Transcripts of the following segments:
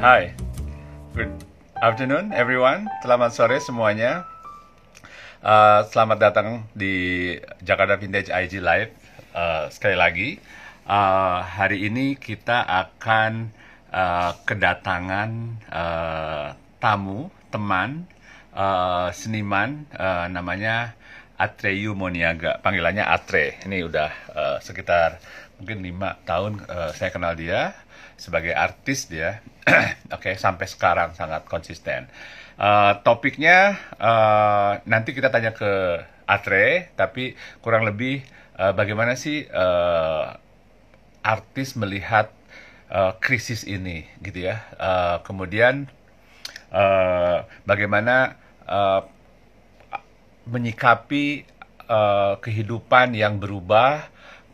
Hi, good afternoon everyone. Selamat sore semuanya. Uh, selamat datang di Jakarta Vintage IG Live uh, sekali lagi. Uh, hari ini kita akan uh, kedatangan uh, tamu, teman, uh, seniman uh, namanya Atreyu Moniaga. Panggilannya Atre. Ini udah uh, sekitar mungkin lima tahun uh, saya kenal dia sebagai artis dia. Oke, okay, sampai sekarang sangat konsisten. Uh, topiknya uh, nanti kita tanya ke Atre, tapi kurang lebih uh, bagaimana sih uh, artis melihat uh, krisis ini, gitu ya. Uh, kemudian uh, bagaimana uh, menyikapi uh, kehidupan yang berubah,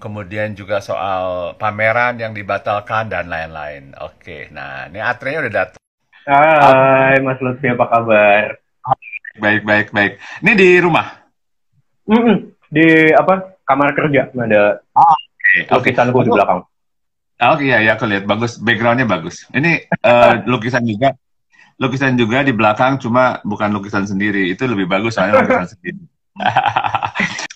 kemudian juga soal pameran yang dibatalkan dan lain-lain. Oke, nah ini Atre udah datang. Hai, Mas Lutfi, apa kabar? Baik, baik, baik. Ini di rumah? Mm -mm. Di apa? Kamar kerja. Ada oh, okay. lukisanku okay. di belakang. Ah, oke, okay, ya, ya, aku lihat. Bagus, backgroundnya bagus. Ini uh, lukisan juga. Lukisan juga di belakang, cuma bukan lukisan sendiri. Itu lebih bagus soalnya lukisan sendiri. Oke,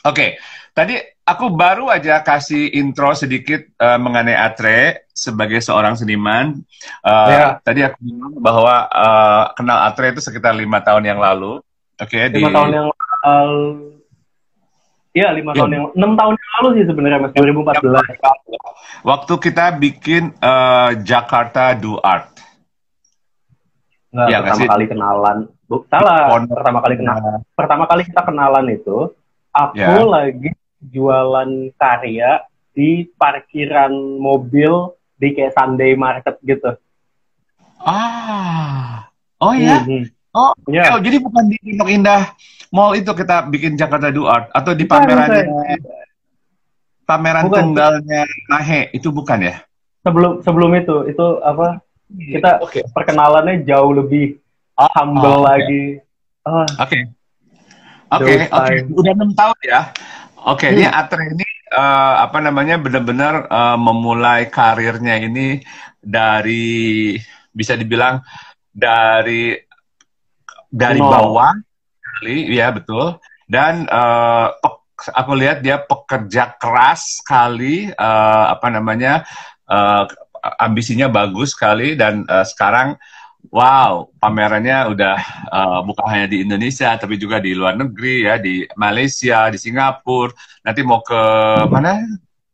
okay. Tadi aku baru aja kasih intro sedikit uh, mengenai Atre sebagai seorang seniman. Uh, ya. Tadi aku bilang bahwa uh, kenal Atre itu sekitar lima tahun yang lalu. Oke, okay, lima di... tahun yang lalu. Iya, lima ya. tahun yang enam tahun yang lalu sih sebenarnya mas 2014. Waktu kita bikin uh, Jakarta Do Art. Nggak, ya, pertama kali kenalan. Bu, salah. Pertama kali kenalan. Pertama kali kita kenalan itu, aku ya. lagi jualan karya di parkiran mobil di kayak Sunday Market gitu. Ah, oh ya, mm-hmm. oh, yeah. oh jadi bukan di Pondok Indah Mall itu kita bikin Jakarta Do Art atau di pameran pameran bukan. tunggalnya Nahe itu bukan ya? Sebelum sebelum itu itu apa? Kita okay. perkenalannya jauh lebih humble oh, okay. lagi. Oke. Oke. Oke, oke. Udah enam tahun ya. Oke, okay, hmm. ini Atre ini uh, apa namanya benar-benar uh, memulai karirnya ini dari bisa dibilang dari dari no. bawah kali, ya betul. Dan uh, aku lihat dia pekerja keras sekali, uh, apa namanya uh, ambisinya bagus sekali dan uh, sekarang Wow, pamerannya udah uh, bukan hanya di Indonesia, tapi juga di luar negeri ya, di Malaysia, di Singapura. Nanti mau ke mana?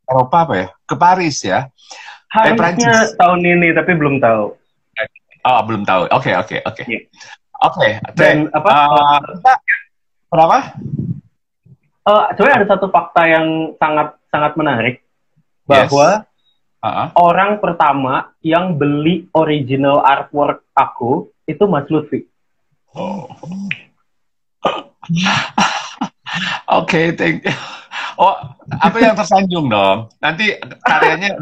Eropa apa ya? Ke Paris ya? Harusnya eh, tahun ini, tapi belum tahu. Oh, belum tahu. Oke, okay, oke, okay, oke. Okay. Yeah. Oke. Okay, Dan apa? Uh, kenapa? Uh, sebenarnya ada satu fakta yang sangat sangat menarik bahwa yes uh-huh. orang pertama yang beli original artwork aku itu Mas Lutfi. Oh. Oke, okay, thank you. Oh, apa yang tersanjung dong? Nanti karyanya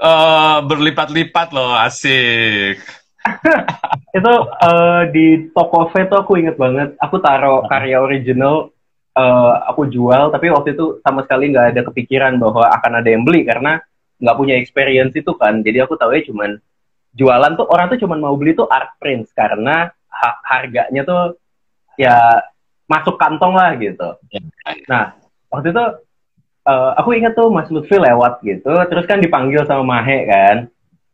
uh, berlipat-lipat loh, asik. itu uh, di toko V tuh aku inget banget. Aku taruh karya original, uh, aku jual, tapi waktu itu sama sekali nggak ada kepikiran bahwa akan ada yang beli karena nggak punya experience itu kan. Jadi aku tahu ya cuman jualan tuh orang tuh cuman mau beli tuh art prints karena ha harganya tuh ya masuk kantong lah gitu. Ya. nah waktu itu uh, aku ingat tuh Mas Lutfi lewat gitu terus kan dipanggil sama Mahe kan.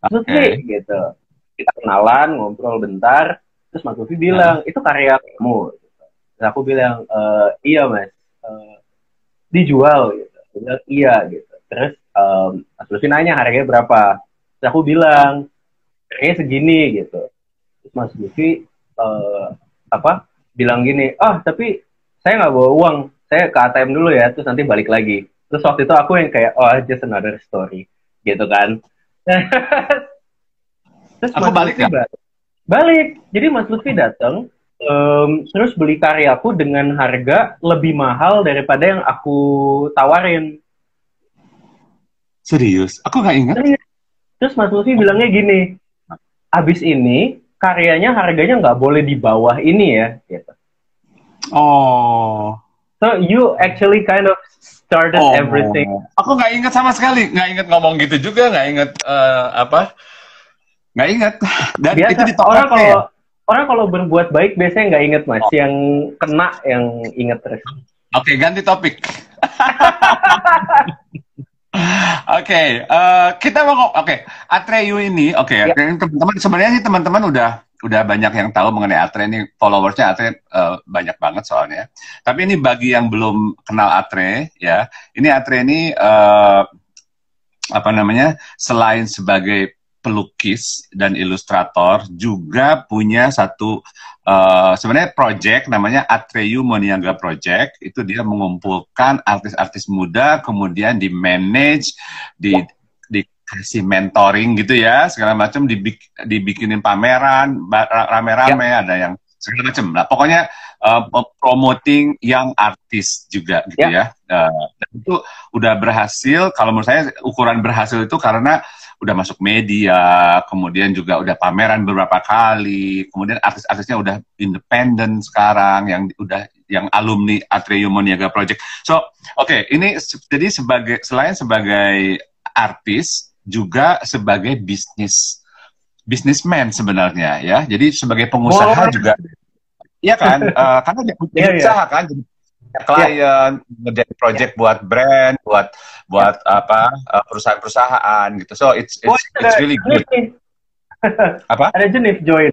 Mas Lutfi okay. gitu. Kita kenalan ngobrol bentar terus Mas Lutfi bilang nah. itu karya kamu. Terus aku bilang e, iya Mas. Uh, dijual gitu. Bilang iya gitu. Terus um, Mas Lutfi nanya harganya berapa. Terus aku bilang harganya segini gitu. Terus Mas Lutfi uh, apa bilang gini ah tapi saya nggak bawa uang. Saya ke ATM dulu ya terus nanti balik lagi. Terus waktu itu aku yang kayak oh just another story gitu kan. Terus aku Mas balik Lutfi ya? balik. Jadi Mas Lutfi datang um, terus beli karyaku dengan harga lebih mahal daripada yang aku tawarin Serius? Aku nggak ingat. Terus Mas Lutfi bilangnya gini, abis ini karyanya harganya nggak boleh di bawah ini ya. Gitu. Oh. So you actually kind of started oh. everything. Aku nggak ingat sama sekali, nggak ingat ngomong gitu juga, nggak ingat uh, apa. Nggak ingat. Dan Biasa itu di orang toko kalau ya? orang kalau berbuat baik biasanya nggak inget mas, yang kena yang inget terus. Oke, ganti topik. Oke, eh, kita mau. Oke, Atreyu ini, oke, Ya. teman-teman sebenarnya sih teman-teman udah udah banyak yang tahu mengenai Atre ini followersnya Atre eh, banyak banget soalnya. Tapi ini bagi yang belum kenal Atre, ya, ini Atre ini eh, apa namanya? Selain sebagai pelukis dan ilustrator, juga punya satu eh, sebenarnya project namanya Atreyu Moniaga Project. Itu dia mengumpulkan artis-artis muda, kemudian di manage, di dikasih mentoring gitu ya, segala macam dibik- dibikinin pameran, rame-rame ada yang segala macam. Nah, pokoknya eh, promoting yang artis juga gitu ya. Eh, dan itu udah berhasil. Kalau menurut saya ukuran berhasil itu karena udah masuk media, kemudian juga udah pameran beberapa kali, kemudian artis-artisnya udah independen sekarang, yang udah yang alumni Atrium Moniaga Project. So, oke, ini se- jadi sebagai selain sebagai artis juga sebagai bisnis bisnisman sebenarnya ya. Jadi sebagai pengusaha Oh. juga, iya kan? Eh, karena dia punya Iya, iya. usaha kan, jadi klien, ngerjain project buat brand, buat buat apa eh, perusahaan-perusahaan gitu. So it's Oh, it's, ada it's really good. Apa? Ada jenis join.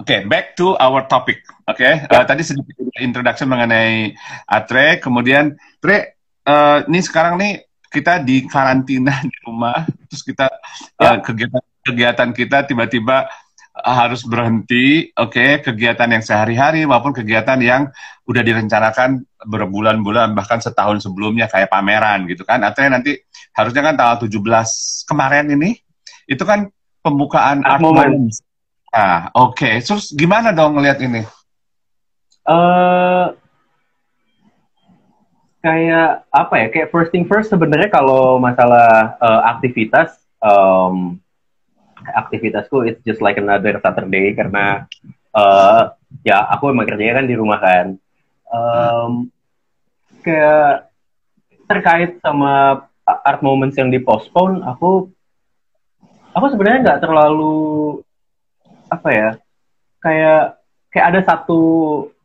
Oke, back to our topic. Oke, eh, tadi sedikit introduction mengenai Atre, kemudian Tre, eh, ini sekarang nih kita di karantina di rumah, terus kita eh, kegiatan kegiatan kita tiba-tiba harus berhenti. Oke, kegiatan yang sehari-hari maupun kegiatan yang udah direncanakan berbulan-bulan bahkan setahun sebelumnya kayak pameran gitu kan. Atre nanti harusnya kan tanggal 17 kemarin ini itu kan pembukaan Art Art Moment. Nah, oke. Terus gimana dong ngelihat ini? eh kayak apa ya? Kayak first thing first sebenarnya kalau masalah eh, aktivitas, em, aktivitasku it's just like another Saturday karena eh ya aku emang kerjanya kan di rumah kan. Em, kayak terkait sama art moments yang dipostpone, aku aku sebenarnya nggak terlalu apa ya kayak kayak ada satu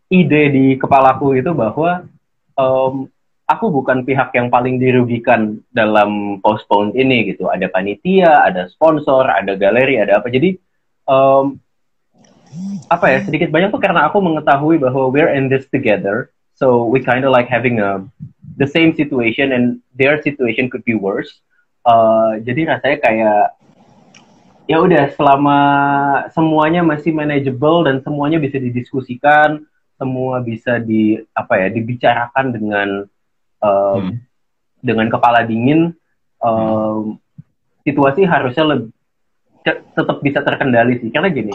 ide di kepalaku itu bahwa em, aku bukan pihak yang paling dirugikan dalam postpone ini gitu. Ada panitia, ada sponsor, ada galeri, ada apa. Jadi em, apa ya sedikit banyak tuh karena aku mengetahui bahwa we're in this together, so we kind of like having a the same situation and their situation could be worse. Eh, jadi rasanya kayak ya udah selama semuanya masih manageable dan semuanya bisa didiskusikan, semua bisa di apa ya dibicarakan dengan um, Hmm. dengan kepala dingin, um, situasi harusnya lebih tetap bisa terkendali sih. Karena gini,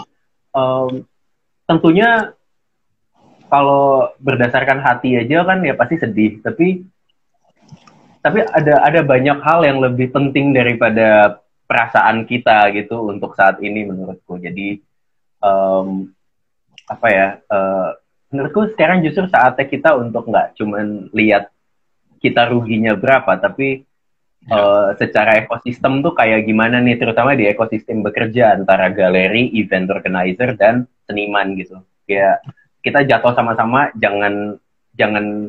um, tentunya kalau berdasarkan hati aja kan ya pasti sedih, tapi tapi ada ada banyak hal yang lebih penting daripada perasaan kita gitu untuk saat ini menurutku. Jadi em, apa ya? eh, menurutku sekarang justru saatnya kita untuk nggak cuman lihat kita ruginya berapa, tapi eh, secara ekosistem tuh kayak gimana nih, terutama di ekosistem bekerja antara galeri, event organizer dan seniman gitu. Kayak kita jatuh sama-sama, jangan jangan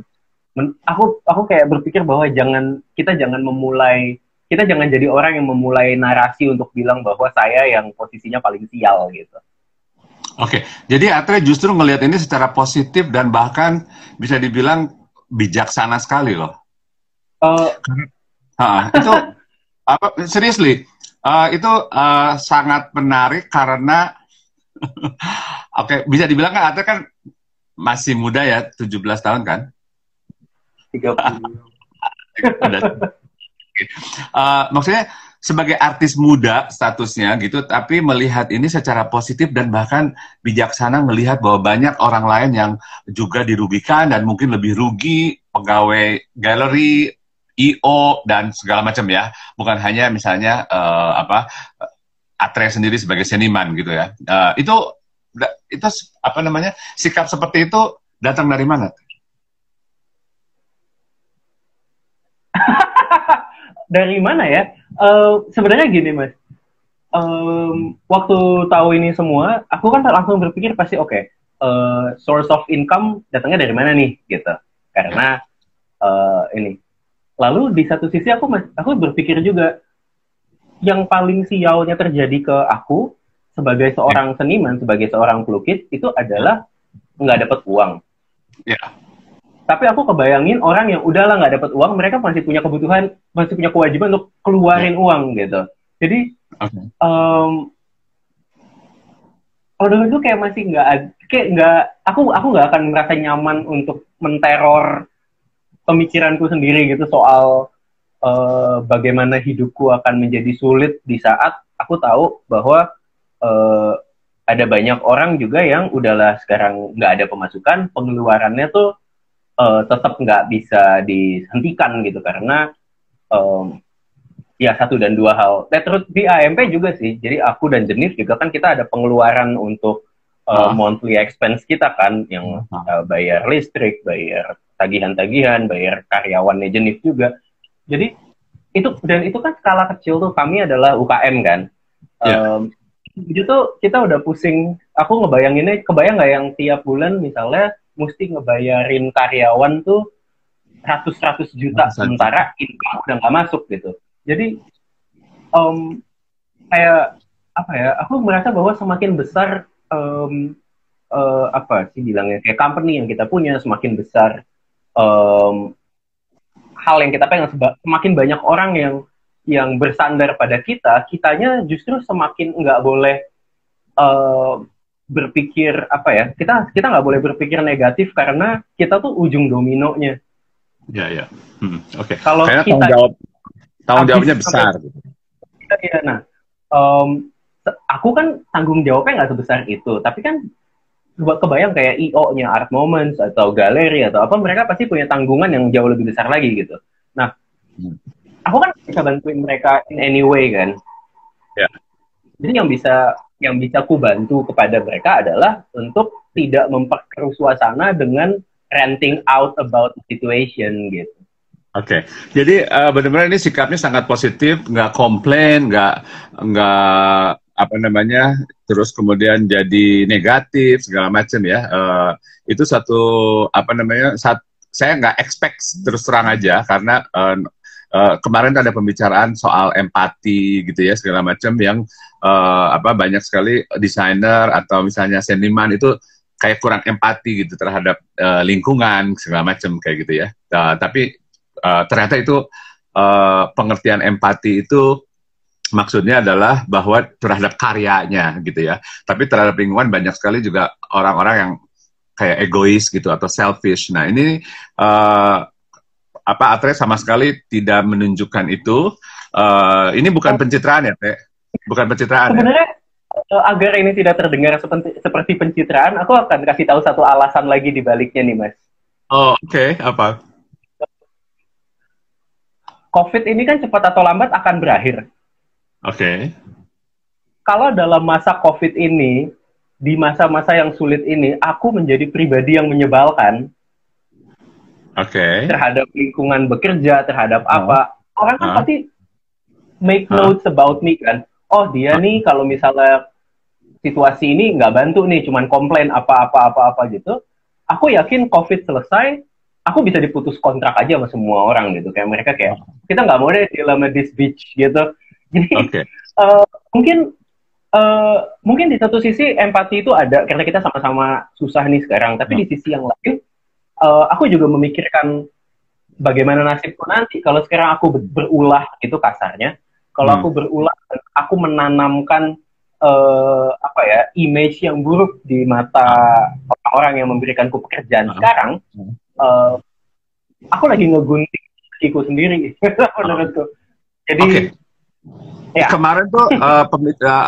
men- aku aku kayak berpikir bahwa jangan kita jangan memulai kita jangan jadi orang yang memulai narasi untuk bilang bahwa saya yang posisinya paling sial gitu. Oke, jadi Atre justru ngelihat ini secara positif dan bahkan bisa dibilang bijaksana sekali loh. Ha, itu apa? Seriously, eh, itu eh, sangat menarik karena oke bisa dibilang kan Atre kan masih muda ya, 17 tahun kan? 30. Udah. Eh, maksudnya sebagai artis muda statusnya gitu, tapi melihat ini secara positif dan bahkan bijaksana melihat bahwa banyak orang lain yang juga dirugikan dan mungkin lebih rugi pegawai galeri, IO dan segala macam ya, bukan hanya misalnya eh, apa Atre sendiri sebagai seniman gitu ya. Eh, itu itu apa namanya sikap seperti itu datang dari mana? Dari mana ya? Eh, sebenarnya gini mas, um, waktu tahu ini semua, aku kan langsung berpikir pasti oke, okay, uh, source of income datangnya dari mana nih gitu. Karena uh, ini. Lalu di satu sisi aku aku berpikir juga yang paling sialnya terjadi ke aku sebagai seorang seniman, sebagai seorang pelukis itu adalah nggak dapat uang. Ya. Tapi aku kebayangin orang yang udahlah nggak dapat uang, mereka masih punya kebutuhan, masih punya kewajiban untuk keluarin ya. uang gitu. Jadi, okay. um, kalau itu kayak masih nggak, kayak nggak, aku aku nggak akan merasa nyaman untuk menteror pemikiranku sendiri gitu soal uh, bagaimana hidupku akan menjadi sulit di saat aku tahu bahwa uh, ada banyak orang juga yang udahlah sekarang nggak ada pemasukan, pengeluarannya tuh uh, tetap nggak bisa dihentikan gitu karena um, ya satu dan dua hal. Nah, terus di AMP juga sih. Jadi aku dan Jenif juga kan kita ada pengeluaran untuk uh, monthly expense kita kan yang uh, bayar listrik, bayar tagihan-tagihan, bayar karyawannya Jenif juga. Jadi itu dan itu kan skala kecil tuh kami adalah UKM kan. Yeah. Um, itu tuh kita udah pusing. Aku ngebayanginnya, kebayang nggak yang tiap bulan misalnya mesti ngebayarin karyawan tuh ratus-ratus juta sementara income udah nggak masuk gitu. Jadi um, kayak apa ya? Aku merasa bahwa semakin besar um, uh, apa sih bilangnya kayak company yang kita punya semakin besar um, hal yang kita pengen semakin banyak orang yang yang bersandar pada kita, kitanya justru semakin nggak boleh uh, berpikir apa ya? Kita kita nggak boleh berpikir negatif karena kita tuh ujung dominonya. Ya ya. Hmm, Oke. Okay. Kalau kita tanggung jawab tanggung jawabnya besar. Iya. Nah, um, aku kan tanggung jawabnya nggak sebesar itu, tapi kan kebayang kayak IO-nya Art Moments atau galeri atau apa mereka pasti punya tanggungan yang jauh lebih besar lagi gitu. Nah, hmm. aku kan bisa bantuin mereka in any way kan. Ya. Jadi yang bisa yang bisa ku bantu kepada mereka adalah untuk tidak memperkeruh suasana dengan ranting out about the situation gitu. Oke, okay. jadi uh, benar-benar ini sikapnya sangat positif, nggak komplain, nggak nggak apa namanya terus kemudian jadi negatif segala macam ya. Uh, itu satu apa namanya saat saya nggak expect terus terang aja karena uh, uh, kemarin ada pembicaraan soal empati gitu ya segala macam yang uh, apa banyak sekali desainer atau misalnya seniman itu kayak kurang empati gitu terhadap uh, lingkungan segala macam kayak gitu ya. Uh, tapi uh, ternyata itu uh, pengertian empati itu maksudnya adalah bahwa terhadap karyanya gitu ya. Tapi terhadap lingkungan banyak sekali juga orang-orang yang kayak egois gitu atau selfish. Nah ini uh, apa Atre sama sekali tidak menunjukkan itu. Uh, ini bukan pencitraan ya, Teh? Bukan pencitraan. Ya? Sebenarnya ya? agar ini tidak terdengar seperti, seperti pencitraan, aku akan kasih tahu satu alasan lagi di baliknya nih, Mas. Oh, oke. Okay. Apa? COVID ini kan cepat atau lambat akan berakhir. Oke. Okay. Kalau dalam masa COVID ini, di masa-masa yang sulit ini, aku menjadi pribadi yang menyebalkan. Oke. Okay. Terhadap lingkungan bekerja, terhadap oh. apa. Orang kan uh. pasti make notes about me kan. Oh dia nih kalau misalnya situasi ini nggak bantu nih, cuman komplain apa-apa-apa-apa gitu. Aku yakin COVID selesai, aku bisa diputus kontrak aja sama semua orang gitu. Kayak mereka kayak, kita nggak mau deh di sama this beach gitu. Jadi okay. uh, mungkin uh, mungkin di satu sisi empati itu ada karena kita sama-sama susah nih sekarang. Tapi di sisi yang lain, uh, aku juga memikirkan bagaimana nasibku nanti kalau sekarang aku berulah itu kasarnya. Kalau hmm. aku berulah, aku menanamkan uh, apa ya image yang buruk di mata orang-orang yang memberikanku pekerjaan hmm. sekarang. Uh, aku lagi ngegunting kakiku sendiri menurutku. Jadi okay Ya. Kemarin tuh uh,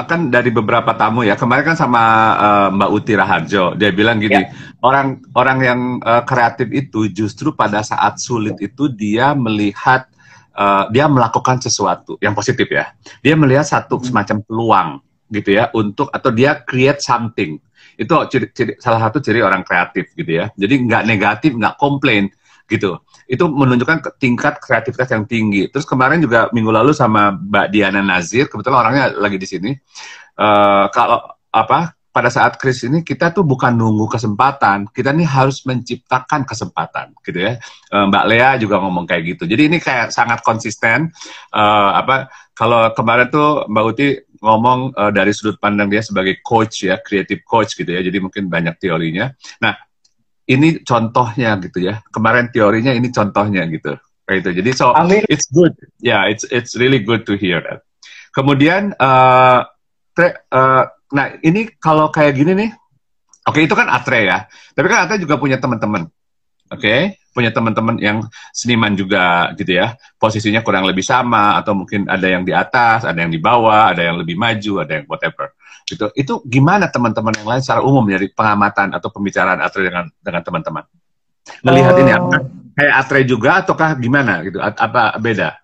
kan dari beberapa tamu ya. Kemarin kan sama uh, Mbak Uti Raharjo, dia bilang gini, ya. orang orang yang uh, kreatif itu justru pada saat sulit itu dia melihat uh, dia melakukan sesuatu yang positif ya. Dia melihat satu hmm. semacam peluang gitu ya untuk atau dia create something. Itu ciri, ciri, salah satu ciri orang kreatif gitu ya. Jadi nggak negatif, nggak komplain, gitu. Itu menunjukkan tingkat kreativitas yang tinggi. Terus kemarin juga minggu lalu sama Mbak Diana Nazir, kebetulan orangnya lagi di sini. Uh, kalau apa pada saat krisis ini kita tuh bukan nunggu kesempatan, kita nih harus menciptakan kesempatan, gitu ya. Uh, Mbak Lea juga ngomong kayak gitu. Jadi ini kayak sangat konsisten. Uh, apa kalau kemarin tuh Mbak Uti ngomong uh, dari sudut pandang dia sebagai coach ya, creative coach gitu ya. Jadi mungkin banyak teorinya. Nah, ini contohnya gitu ya. Kemarin teorinya ini contohnya gitu. Kayak itu. Jadi so Amin. it's good. Yeah, it's it's really good to hear that. Kemudian uh, tre, uh, nah ini kalau kayak gini nih. Oke, okay, itu kan Atre ya. Tapi kan Atre juga punya teman-teman. Oke, okay? Punya teman-teman yang seniman juga gitu ya. Posisinya kurang lebih sama atau mungkin ada yang di atas, ada yang di bawah, ada yang lebih maju, ada yang whatever gitu. Itu gimana teman-teman yang lain secara umum dari pengamatan atau pembicaraan Atre dengan dengan teman-teman? Melihat uh, ini apa? Kayak Atre juga ataukah gimana gitu? Apa beda?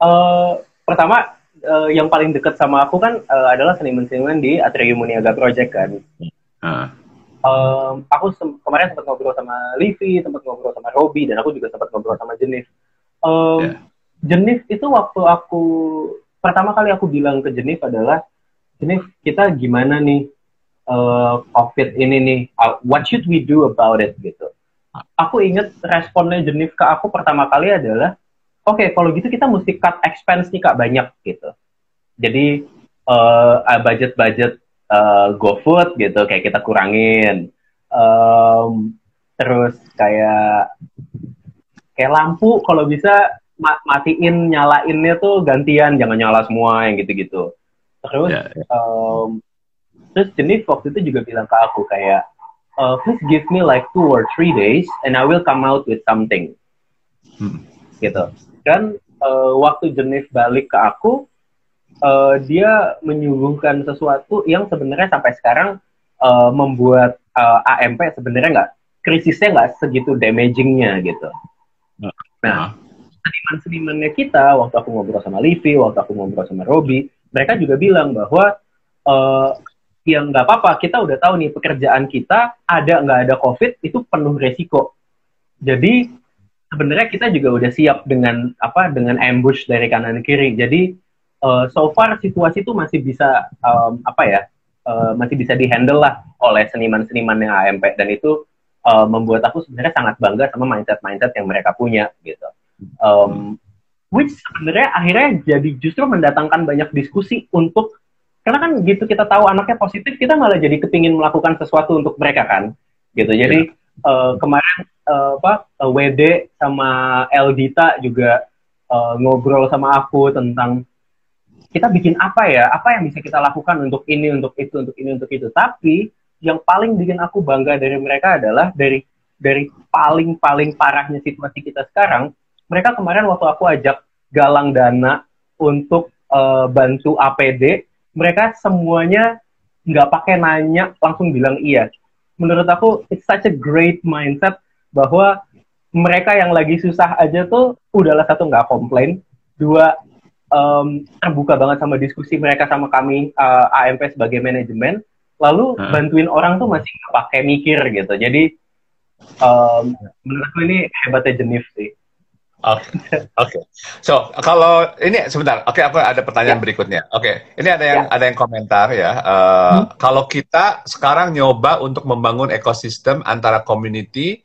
Uh, pertama uh, yang paling dekat sama aku kan uh, adalah seniman-seniman di Atrium Muniaga Project kan. Uh. Um, aku kemarin sempat ngobrol sama Livi, sempat ngobrol sama Robi, dan aku juga sempat ngobrol sama Jenif. Um, yeah. Jenif itu waktu aku pertama kali aku bilang ke Jenif adalah ini kita gimana nih uh, COVID ini nih, uh, what should we do about it gitu. Aku inget responnya Jenif ke aku pertama kali adalah, oke okay, kalau gitu kita mesti cut expense nih kak banyak gitu. Jadi uh, budget-budget uh, GoFood gitu kayak kita kurangin. Um, terus kayak kayak lampu kalau bisa matiin nyalainnya tuh gantian jangan nyala semua yang gitu-gitu terus yeah, yeah. Um, terus jenis waktu itu juga bilang ke aku kayak uh, please give me like two or three days and I will come out with something hmm. gitu dan uh, waktu jenis balik ke aku uh, dia menyuguhkan sesuatu yang sebenarnya sampai sekarang uh, membuat uh, AMP sebenarnya nggak krisisnya nggak segitu damagingnya gitu. Nah, nah seniman-senimannya kita waktu aku ngobrol sama Livi waktu aku ngobrol sama Robi mereka juga bilang bahwa uh, yang nggak apa-apa kita udah tahu nih pekerjaan kita ada nggak ada covid itu penuh resiko. Jadi sebenarnya kita juga udah siap dengan apa dengan ambush dari kanan kiri. Jadi uh, so far situasi itu masih bisa um, apa ya uh, masih bisa dihandle lah oleh seniman-seniman yang AMP dan itu uh, membuat aku sebenarnya sangat bangga sama mindset-mindset yang mereka punya gitu. Um, which sebenarnya akhirnya jadi justru mendatangkan banyak diskusi untuk karena kan gitu kita tahu anaknya positif kita malah jadi kepingin melakukan sesuatu untuk mereka kan gitu. Jadi yeah. uh, kemarin uh, apa WD sama Eldita juga uh, ngobrol sama aku tentang kita bikin apa ya? Apa yang bisa kita lakukan untuk ini untuk itu untuk ini untuk itu? Tapi yang paling bikin aku bangga dari mereka adalah dari dari paling paling parahnya situasi kita sekarang mereka kemarin waktu aku ajak galang dana untuk uh, bantu APD, mereka semuanya nggak pakai nanya, langsung bilang iya. Menurut aku, it's such a great mindset bahwa mereka yang lagi susah aja tuh udahlah satu nggak komplain, dua um, terbuka banget sama diskusi mereka sama kami uh, eh, AMP sebagai manajemen, lalu hmm. bantuin orang tuh masih nggak pakai mikir gitu. Jadi um, menurutku ini hebatnya Jenif sih. Oke, okay. okay. So kalau ini sebentar, oke okay, aku ada pertanyaan ya. berikutnya. Oke, okay. ini ada yang ya. ada yang komentar ya. Uh, hmm. Kalau kita sekarang nyoba untuk membangun ekosistem antara community,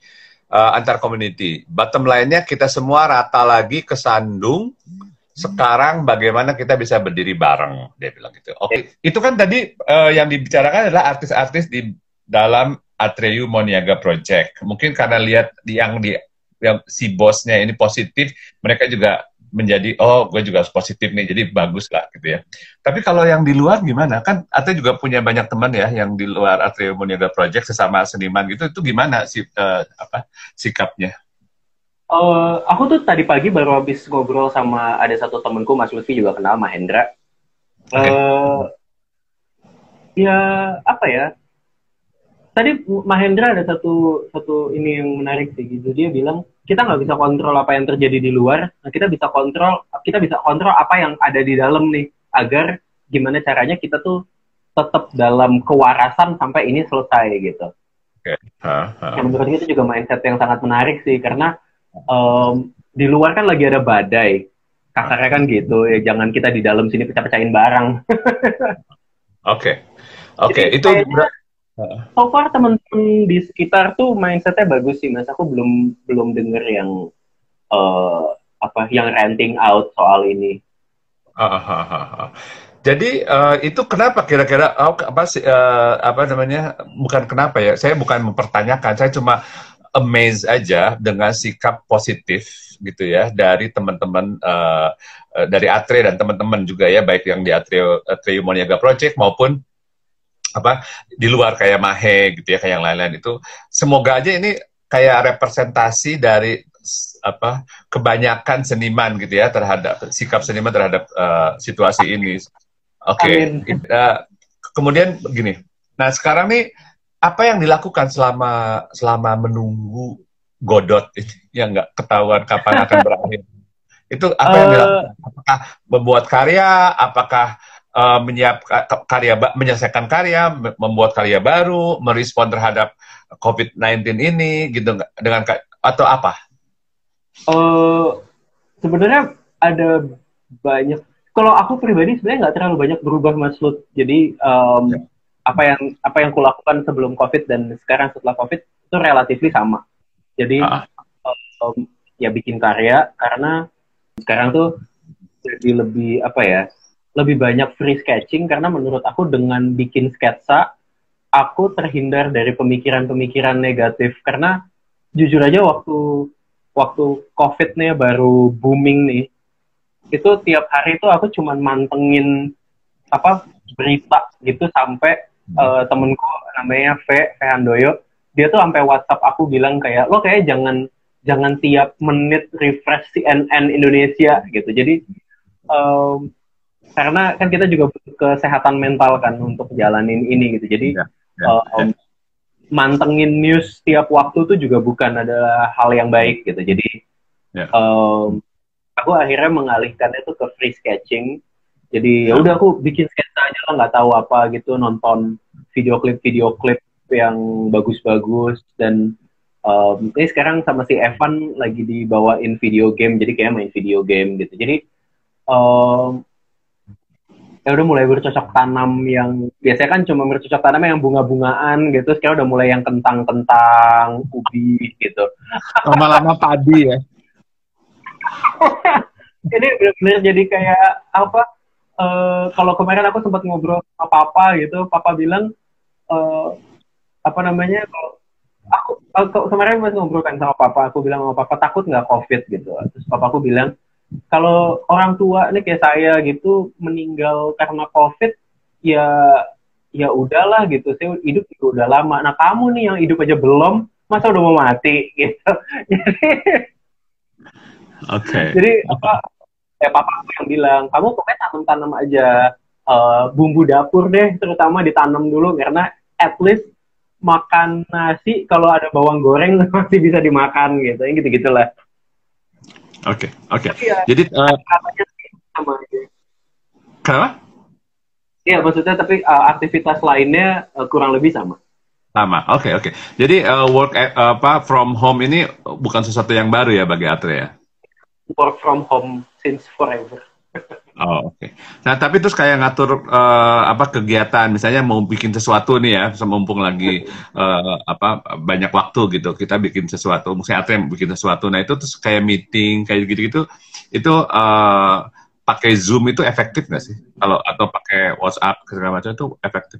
uh, antar community. Bottom line-nya kita semua rata lagi ke Sandung. Sekarang bagaimana kita bisa berdiri bareng? Dia bilang gitu. Oke, okay. itu kan tadi uh, yang dibicarakan adalah artis-artis di dalam Atreu Moniaga Project. Mungkin karena lihat yang di yang si bosnya ini positif, mereka juga menjadi oh gue juga positif nih jadi bagus lah gitu ya. Tapi kalau yang di luar gimana? Kan Ate juga punya banyak teman ya yang di luar Atrio Muniaga Project sesama seniman gitu itu gimana sih uh, apa sikapnya? Uh, aku tuh tadi pagi baru habis ngobrol sama ada satu temenku Mas Lutfi juga kenal Mahendra. Okay. Uh, eh, ya apa ya tadi Mahendra ada satu satu ini yang menarik sih gitu dia bilang kita nggak bisa kontrol apa yang terjadi di luar nah kita bisa kontrol kita bisa kontrol apa yang ada di dalam nih agar gimana caranya kita tuh tetap dalam kewarasan sampai ini selesai gitu Okay. Ha, ha. Yang menurut itu juga mindset yang sangat menarik sih karena um, di luar kan lagi ada badai. Kasarnya kan gitu ya jangan kita di dalam sini pecah-pecahin barang. Oke. Oke, itu kayaknya, so far teman-teman di sekitar tuh mindsetnya bagus sih mas. Aku belum belum denger yang uh, apa yang renting out soal ini. Uh, uh, uh, uh. Jadi uh, itu kenapa kira-kira oh, apa sih uh, apa namanya bukan kenapa ya saya bukan mempertanyakan saya cuma amazed aja dengan sikap positif gitu ya dari teman-teman uh, dari Atre dan teman-teman juga ya baik yang di Atre Atre Moniaga Project maupun apa di luar kayak Mahe gitu ya kayak yang lain-lain itu semoga aja ini kayak representasi dari apa kebanyakan seniman gitu ya terhadap sikap seniman terhadap uh, situasi ini Oke. Okay. Uh, kemudian begini. Nah sekarang nih apa yang dilakukan selama selama menunggu Godot ini yang nggak ketahuan kapan akan berakhir? Itu apa yang dilakukan? Eh. Apakah membuat karya? Apakah uh, menyiapkan karya, menyelesaikan karya, membuat karya baru, merespon terhadap COVID-19 ini, gitu dengan atau apa? Uh, sebenarnya ada banyak kalau aku pribadi sebenarnya nggak terlalu banyak berubah Mas Lut. Jadi um, ya. Apa yang apa yang kulakukan sebelum COVID dan sekarang setelah COVID itu relatif sama. Jadi uh. um, ya bikin karya karena sekarang tuh jadi lebih apa ya lebih banyak free sketching karena menurut aku dengan bikin sketsa aku terhindar dari pemikiran-pemikiran negatif karena jujur aja waktu waktu COVID nih baru booming nih itu tiap hari itu aku cuman mantengin apa berita gitu sampai uh, temenku namanya V V Handoyo dia tuh sampai WhatsApp aku bilang kayak lo kayak jangan jangan tiap menit refresh CNN Indonesia gitu jadi um, karena kan kita juga butuh kesehatan mental kan untuk jalanin ini gitu jadi ya, ya, um, ya. mantengin news tiap waktu tuh juga bukan adalah hal yang baik gitu jadi ya. um, aku akhirnya mengalihkan itu ke free sketching jadi ya udah aku bikin sketsa aja lah nggak tahu apa gitu nonton video klip video klip yang bagus-bagus. Dan um, ini sekarang sama si Evan lagi dibawain video game jadi kayak main video game gitu. Jadi um, ya udah mulai bercocok tanam yang biasanya kan cuma bercocok tanam yang bunga-bungaan gitu sekarang udah mulai yang kentang-kentang ubi gitu. Lama-lama padi ya. Jadi benar-benar jadi kayak apa uh, kalau kemarin aku sempat ngobrol sama papa gitu papa bilang uh, apa namanya kalau aku, aku kemarin masih ngobrol kan sama papa aku bilang sama papa takut nggak covid gitu terus papa aku bilang kalau orang tua nih kayak saya gitu meninggal karena covid ya ya udahlah gitu saya hidup juga udah lama nah kamu nih yang hidup aja belum masa udah mau mati gitu jadi Oke. Okay. Jadi apa? Ya papa aku yang bilang, kamu pokoknya tanam-tanam aja uh, bumbu dapur deh, terutama ditanam dulu karena at least makan nasi kalau ada bawang goreng masih bisa dimakan gitu, gitu gitulah. Oke, okay, oke. Okay. Ya, Jadi uh, sama aja. Kenapa? Iya, maksudnya tapi uh, aktivitas lainnya uh, kurang lebih sama. Sama, oke okay, oke. Okay. Jadi uh, work uh, apa from home ini bukan sesuatu yang baru ya bagi Atre ya? work from home since forever. Oh, oke. Okay. Nah, tapi terus kayak ngatur uh, apa kegiatan, misalnya mau bikin sesuatu nih ya, mumpung lagi uh, apa banyak waktu gitu, kita bikin sesuatu, misalnya atau bikin sesuatu. Nah, itu terus kayak meeting kayak gitu-gitu, itu uh, pakai Zoom itu efektif nggak sih? Kalau atau pakai WhatsApp segala macam itu efektif?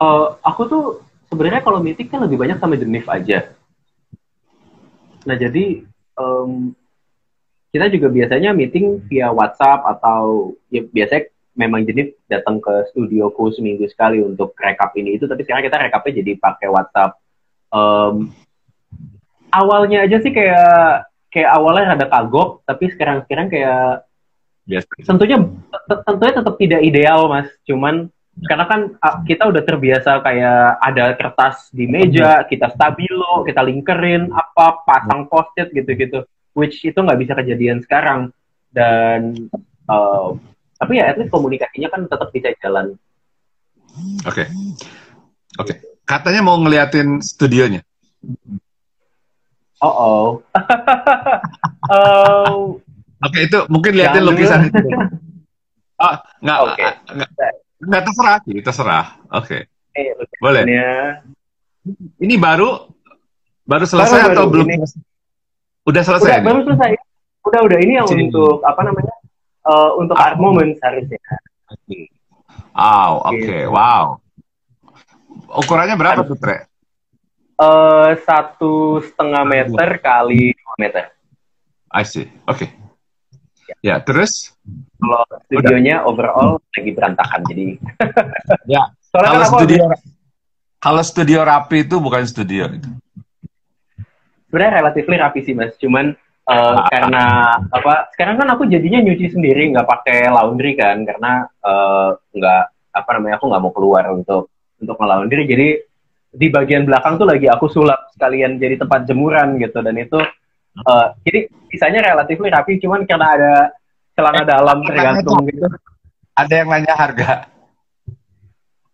Uh, aku tuh sebenarnya kalau meeting kan lebih banyak sama Jenif aja. Nah, jadi um, kita juga biasanya meeting via WhatsApp atau ya biasanya memang jenis datang ke studioku seminggu sekali untuk rekap ini. Itu tapi sekarang kita rekapnya jadi pakai WhatsApp. Um, awalnya aja sih kayak kayak awalnya ada kagok tapi sekarang sekarang kayak yes. tentunya tentunya tetap tidak ideal mas. Cuman karena kan kita udah terbiasa kayak ada kertas di meja kita stabilo kita linkerin apa pasang post-it gitu-gitu which itu nggak bisa kejadian sekarang dan uh, tapi ya at least komunikasinya kan tetap bisa jalan. Oke, okay. oke. Okay. katanya mau ngeliatin studionya. Oh oh. Oh, Oke, itu mungkin liatin lukisan itu. Oh, nggak, Oke. nggak, nggak terserah sih, terserah. Oke, eh, boleh. Ini baru, baru selesai Baru, atau baru. belum? Ini-? Udah selesai Udah, baru selesai. Udah, udah. Ini yang Cini. untuk apa namanya? Eh, untuk art moment harusnya. Wow, oke, Gitu. wow. Ukurannya berapa tuh, Tre? Eh, satu setengah meter kali dua meter. I see. Oke. Ya, terus? Kalau studionya overall lagi berantakan jadi. Ya. Soalnya Kalau kan aku studio, kalau studio rapi itu bukan studio. itu. Sebenarnya relatif rapi sih mas. Cuman eh, Ah. karena apa? Sekarang kan aku jadinya nyuci sendiri, nggak pakai laundry kan, karena eh, nggak apa namanya aku nggak mau keluar untuk untuk ngelaundry. Jadi di bagian belakang tuh lagi aku sulap sekalian jadi tempat jemuran gitu dan itu eh, jadi sisanya relatif rapi. Cuman karena ada celana dalam tergantung gitu. Ada yang nanya harga.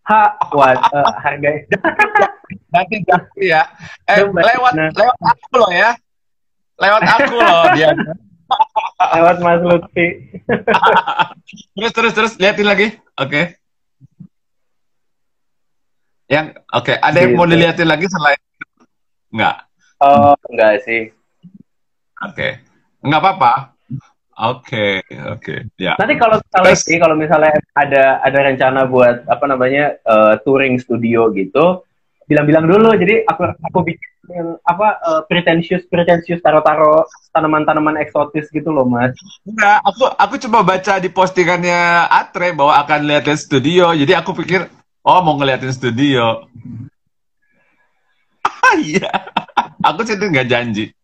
Ha, wah, eh, harga Nanti ganti ya. Eh, Coba. lewat Nah. lewat aku loh ya. Lewat aku loh dia. lewat Mas Lutfi. Terus terus terus liatin lagi. Oke. Yang oke, ada yang mau Gitu. diliatin lagi selain Enggak. Oh, enggak sih. Oke. Enggak apa-apa. Oke, oke. Ya. Nanti kalau misalnya Terus- sih, kalau misalnya ada ada rencana buat apa namanya eh, touring studio gitu, bilang-bilang dulu. Jadi aku aku bikin yang apa eh, pretentious pretentious taro-taro tanaman-tanaman eksotis gitu loh mas. Enggak, aku aku coba baca di postingannya Atre bahwa akan liatin studio. Jadi aku pikir, oh mau ngeliatin studio. Ah iya. Aku sih nggak janji.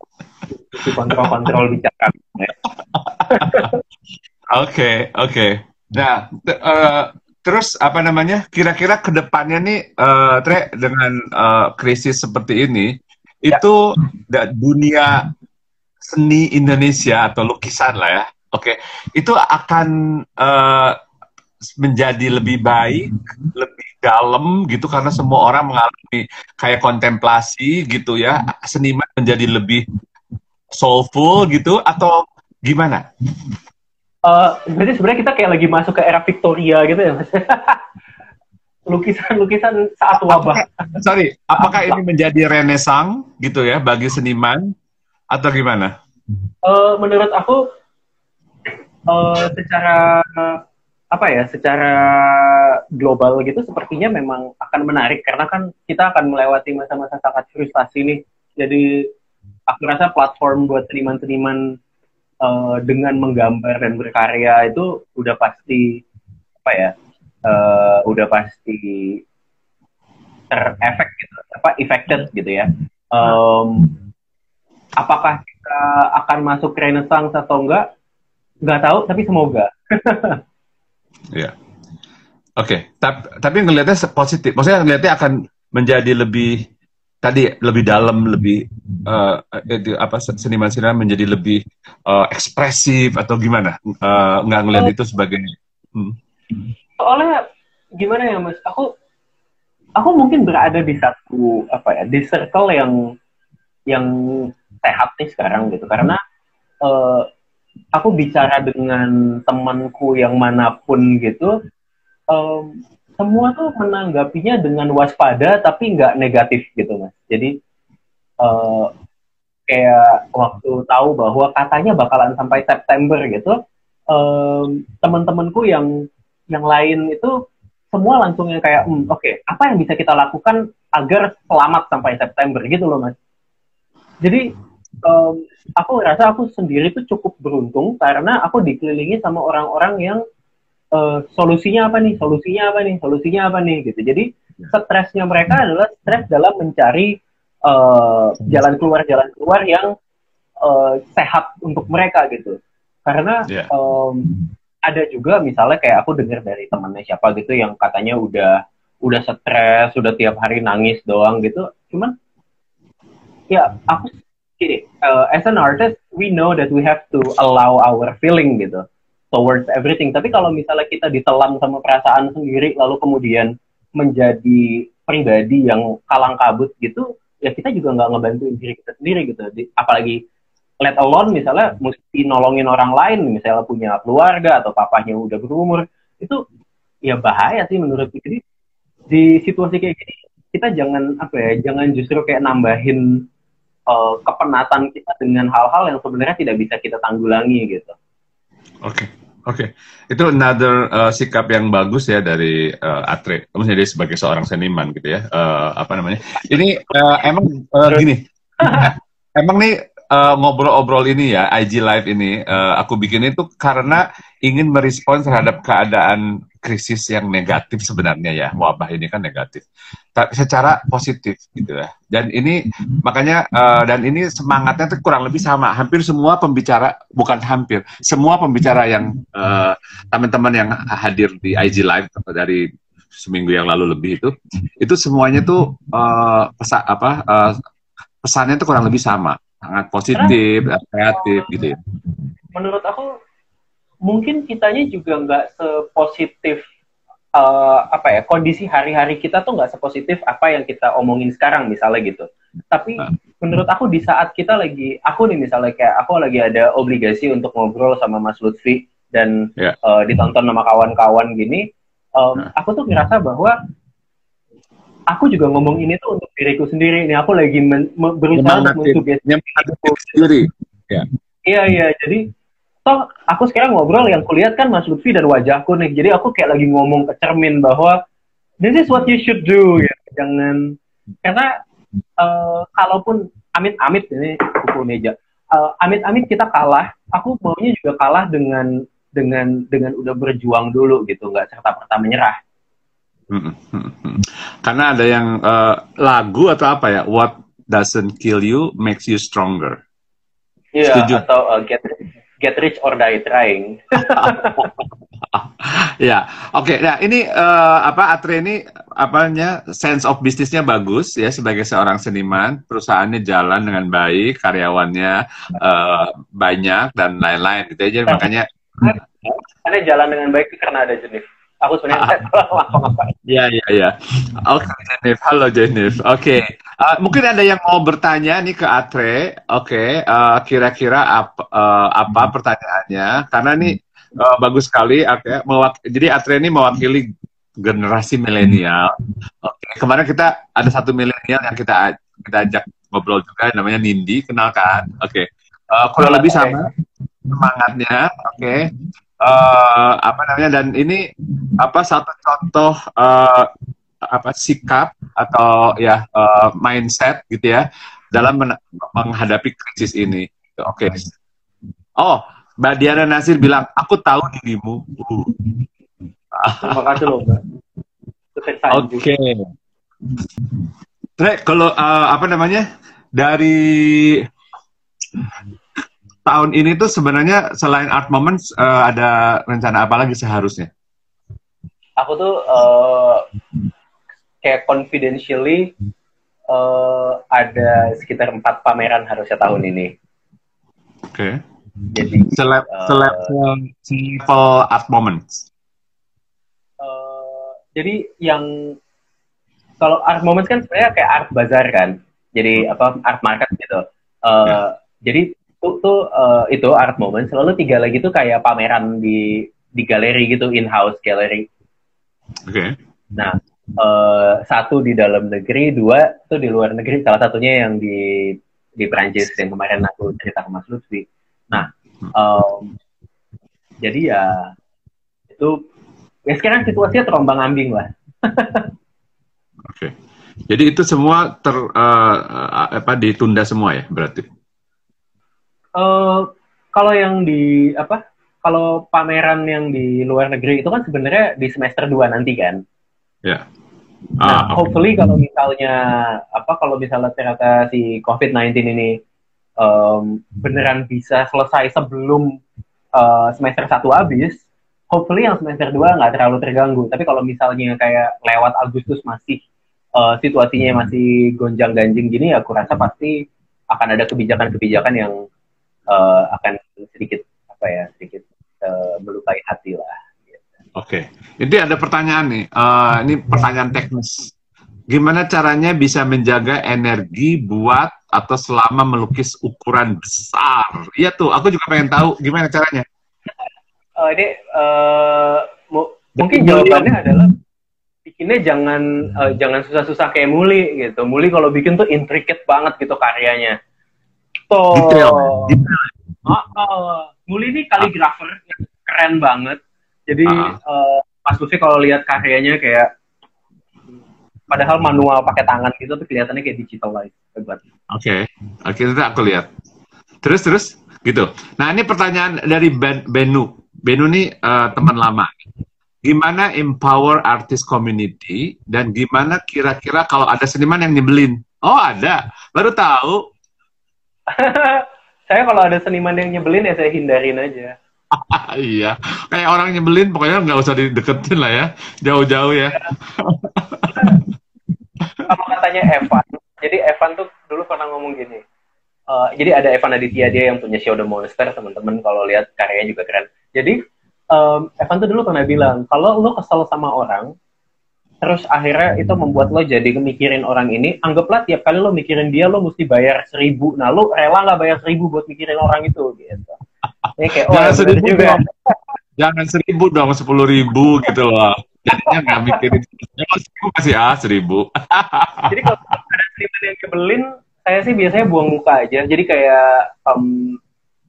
Kontrol-kontrol bicara. Oke, oke. Nah, te- eh, terus apa namanya? Kira-kira ke depannya nih, eh, Tre, dengan eh, krisis seperti ini, itu da- dunia seni Indonesia atau lukisan lah ya, oke, itu akan eh, menjadi lebih baik, lebih dalam gitu karena semua orang mengalami kayak kontemplasi gitu ya, seniman menjadi lebih soulful gitu atau gimana? Eh, berarti sebenarnya kita kayak lagi masuk ke era Victoria gitu ya mas. Lukisan-lukisan saat wabah. Sorry, apakah ini menjadi renesang gitu ya bagi seniman atau gimana? Eh, menurut aku eh, secara apa ya secara global gitu sepertinya memang akan menarik karena kan kita akan melewati masa-masa sangat frustasi nih jadi aku rasa platform buat seniman-seniman eh, dengan menggambar dan berkarya itu udah pasti apa ya eh, udah pasti terefek gitu apa affected gitu ya Em, apakah kita akan masuk renaissance atau enggak nggak tahu tapi semoga Iya. Oke, tapi tapi ngelihatnya positif. Maksudnya ngelihatnya akan menjadi lebih tadi lebih dalam, lebih itu apa se- seniman-seniman menjadi lebih eh, ekspresif atau gimana? Eh, nggak ngelihat itu sebagai hmm. soalnya gimana ya mas aku aku mungkin berada di satu apa ya di circle yang yang sehat nih sekarang gitu karena eh, aku bicara dengan temanku yang mana pun gitu em, semua tuh menanggapinya dengan waspada tapi nggak negatif gitu mas. Jadi eh, kayak waktu tahu bahwa katanya bakalan sampai September gitu em, teman-temanku yang yang lain itu semua langsung yang kayak "Hmm, oke apa yang bisa kita lakukan agar selamat sampai September? Gitu loh mas. Jadi em, aku rasa aku sendiri tuh cukup beruntung karena aku dikelilingi sama orang-orang yang eh, solusinya apa nih solusinya apa nih solusinya apa nih gitu. Jadi stresnya mereka adalah stres dalam mencari eh, jalan keluar jalan keluar yang eh, sehat untuk mereka gitu. Karena Iya. em, ada juga misalnya kayak aku dengar dari temennya siapa gitu yang katanya udah udah stres, udah tiap hari nangis doang gitu. Cuman ya aku gini, uh, as an artist we know that we have to allow our feeling gitu towards everything. Tapi kalau misalnya kita ditelan sama perasaan sendiri lalu kemudian menjadi pribadi yang kalang kabut gitu ya kita juga nggak ngebantuin diri kita sendiri gitu. Apalagi let alone misalnya mesti nolongin orang lain misalnya punya keluarga atau papanya udah berumur itu ya bahaya sih menurutku jadi di situasi kayak gini kita jangan apa ya jangan justru kayak nambahin eh, kepenatan kita dengan hal-hal yang sebenarnya tidak bisa kita tanggulangi gitu Oke, oke. Itu another uh, sikap yang bagus ya dari uh, Atre. Maksudnya dia sebagai seorang seniman gitu ya. Uh, apa namanya? Ini uh, emang uh, gini. emang nih uh, ngobrol-obrol ini ya, IG Live ini, uh, aku bikin itu karena ingin merespons terhadap keadaan krisis yang negatif sebenarnya ya. Wabah ini kan negatif. Tapi secara positif gitu ya. Dan ini makanya uh, dan ini semangatnya tuh kurang lebih sama. Hampir semua pembicara bukan hampir, semua pembicara yang uh, teman-teman yang hadir di IG Live dari seminggu yang lalu lebih itu, itu semuanya tuh uh, pesa, apa uh, pesannya tuh kurang lebih sama, sangat positif, kreatif gitu ya. menurut aku mungkin kitanya juga nggak sepositif eh, apa ya kondisi hari-hari kita tuh nggak sepositif apa yang kita omongin sekarang misalnya gitu. Tapi Ah. menurut aku di saat kita lagi aku nih misalnya kayak aku lagi ada obligasi untuk ngobrol sama Mas Lutfi dan Ya. eh, ditonton sama kawan-kawan gini, em, Nah. aku tuh ngerasa bahwa aku juga ngomong ini tuh untuk diriku sendiri. Ini aku lagi men- me- berusaha untuk mensugesti sendiri. Iya iya jadi toh aku sekarang ngobrol yang kulihat kan Mas Lutfi dan wajahku nih jadi aku kayak lagi ngomong ke cermin bahwa this is what you should do ya jangan karena eh, kalaupun amit-amit ini pukul meja Eh, amit-amit kita kalah aku maunya juga kalah dengan dengan dengan udah berjuang dulu gitu nggak serta merta menyerah. Karena ada yang eh, lagu atau apa ya? What doesn't kill you makes you stronger. Iya Setuju. atau eh, get get rich or die trying ya, oke. Nah, ini eh, apa Atre ini apanya sense of bisnisnya bagus ya sebagai seorang seniman, perusahaannya jalan dengan baik, karyawannya eh, banyak dan lain-lain gitu ya. Jadi makanya karena jalan dengan baik karena ada jenis aku sebenarnya nggak tahu apa-apa ya ya ya. Oke, Jenif. Halo Jenif. Oke. Eh, mungkin ada yang mau bertanya nih ke Atre. Oke, eh, kira-kira apa eh, apa pertanyaannya? Karena nih eh, bagus sekali Oke, mewak- jadi Atre ini mewakili generasi milenial. Oke, kemarin kita ada satu milenial yang kita kita ajak ngobrol juga namanya Nindi, kenalkan. Oke. Eh, kurang lebih sama semangatnya. Oke. Eh, apa namanya dan ini apa satu contoh eh, apa sikap atau ya eh, mindset gitu ya dalam men- menghadapi krisis ini. Oke. Oh, Mbak Diana Nasir bilang, aku tahu dirimu. Uh, terima kasih loh mbak. Oke. Tre, kalau eh, apa namanya dari tahun ini tuh sebenarnya selain Art Moments eh, ada rencana apa lagi seharusnya? aku tuh eh, kayak confidentially eh, ada sekitar empat pameran harusnya tahun ini Oke. jadi Seleb, seleb, selevel Art Moments. eh, jadi yang kalau art moments kan sebenarnya kayak art bazar kan jadi apa art market gitu Eh, Ya. jadi tuh, tuh eh, itu art moments lalu tiga lagi tuh kayak pameran di di galeri gitu in house gallery Oke. Nah, eh, satu di dalam negeri, dua itu di luar negeri. Salah satunya yang di di Prancis yang kemarin aku cerita ke Mas Lutfi. Nah, em, jadi ya itu ya sekarang situasinya terombang ambing lah. Oke. Jadi itu semua ter eh, apa ditunda semua ya berarti. Eh, kalau yang di apa? Kalau pameran yang di luar negeri itu kan sebenarnya di semester 2 nanti kan. Ya. Nah, Ah, hopefully kalau misalnya apa kalau misalnya ternyata si COVID-19 ini em, beneran bisa selesai sebelum eh, semester 1 habis, hopefully yang semester 2 nggak terlalu terganggu. Tapi kalau misalnya kayak lewat Agustus masih eh, situasinya masih gonjang-ganjing gini, aku rasa pasti akan ada kebijakan-kebijakan yang eh, akan sedikit apa ya sedikit eh, melukai hati lah. Oke. Jadi ada pertanyaan nih. Eh, ini pertanyaan teknis. gimana caranya bisa menjaga energi buat atau selama melukis ukuran besar? Iya tuh, aku juga pengen tahu gimana caranya. Uh, ini uh, mungkin jawabannya adalah bikinnya jangan uh, jangan susah-susah kayak Muli gitu. Muli kalau bikin tuh intricate banget gitu karyanya. Tuh. Detail. Oh, oh. Muli ini kaligrafer yang keren banget. Jadi uh. uh, Mas Lutfi kalau lihat karyanya kayak padahal manual pakai tangan gitu tuh kelihatannya kayak digital light. Oke, okay. oke okay, aku lihat. Terus terus gitu. Nah ini pertanyaan dari ben, Benu. Benu nih uh, teman lama. Gimana empower artist community dan gimana kira-kira kalau ada seniman yang nyebelin? Oh ada, baru tahu. Saya kalau ada seniman yang nyebelin ya saya hindarin aja. iya, kayak orang nyebelin pokoknya nggak usah dideketin lah ya, jauh-jauh ya. Apa katanya Evan? Jadi Evan tuh dulu pernah ngomong gini. Uh, jadi ada Evan Aditya dia yang punya Show the Monster teman-teman kalau lihat karyanya juga keren. Jadi um, Evan tuh dulu pernah bilang kalau lo kesel sama orang, terus akhirnya itu membuat lo jadi mikirin orang ini, anggaplah tiap kali lo mikirin dia lo mesti bayar seribu. Nah lo rela nggak bayar seribu buat mikirin orang itu gitu. Ini kayak, oh, jangan seribu juga. dong. Jangan seribu dong, sepuluh ribu gitu loh. Jadinya nggak mikirin. seribu masih ah seribu. Jadi kalau ada seniman yang kebelin, saya sih biasanya buang muka aja. Jadi kayak um,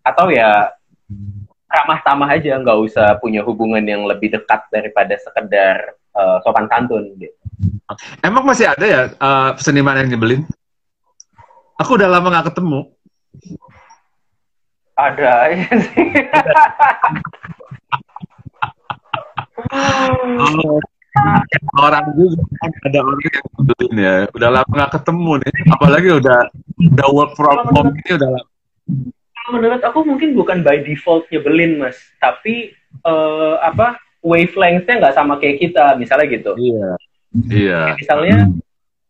atau ya ramah tamah aja, nggak usah punya hubungan yang lebih dekat daripada sekedar uh, sopan santun gitu. Emang masih ada ya uh, seniman yang nyebelin? Aku udah lama nggak ketemu. Ada ya sih. oh, orang juga kan ada orang yang nyebelin ya. Udah lama nggak ketemu nih. Apalagi udah udah work from home ini udah lama. Menurut aku mungkin bukan by default nyebelin mas, tapi uh, apa wavelengthnya nggak sama kayak kita, misalnya gitu. Iya. Iya. Misalnya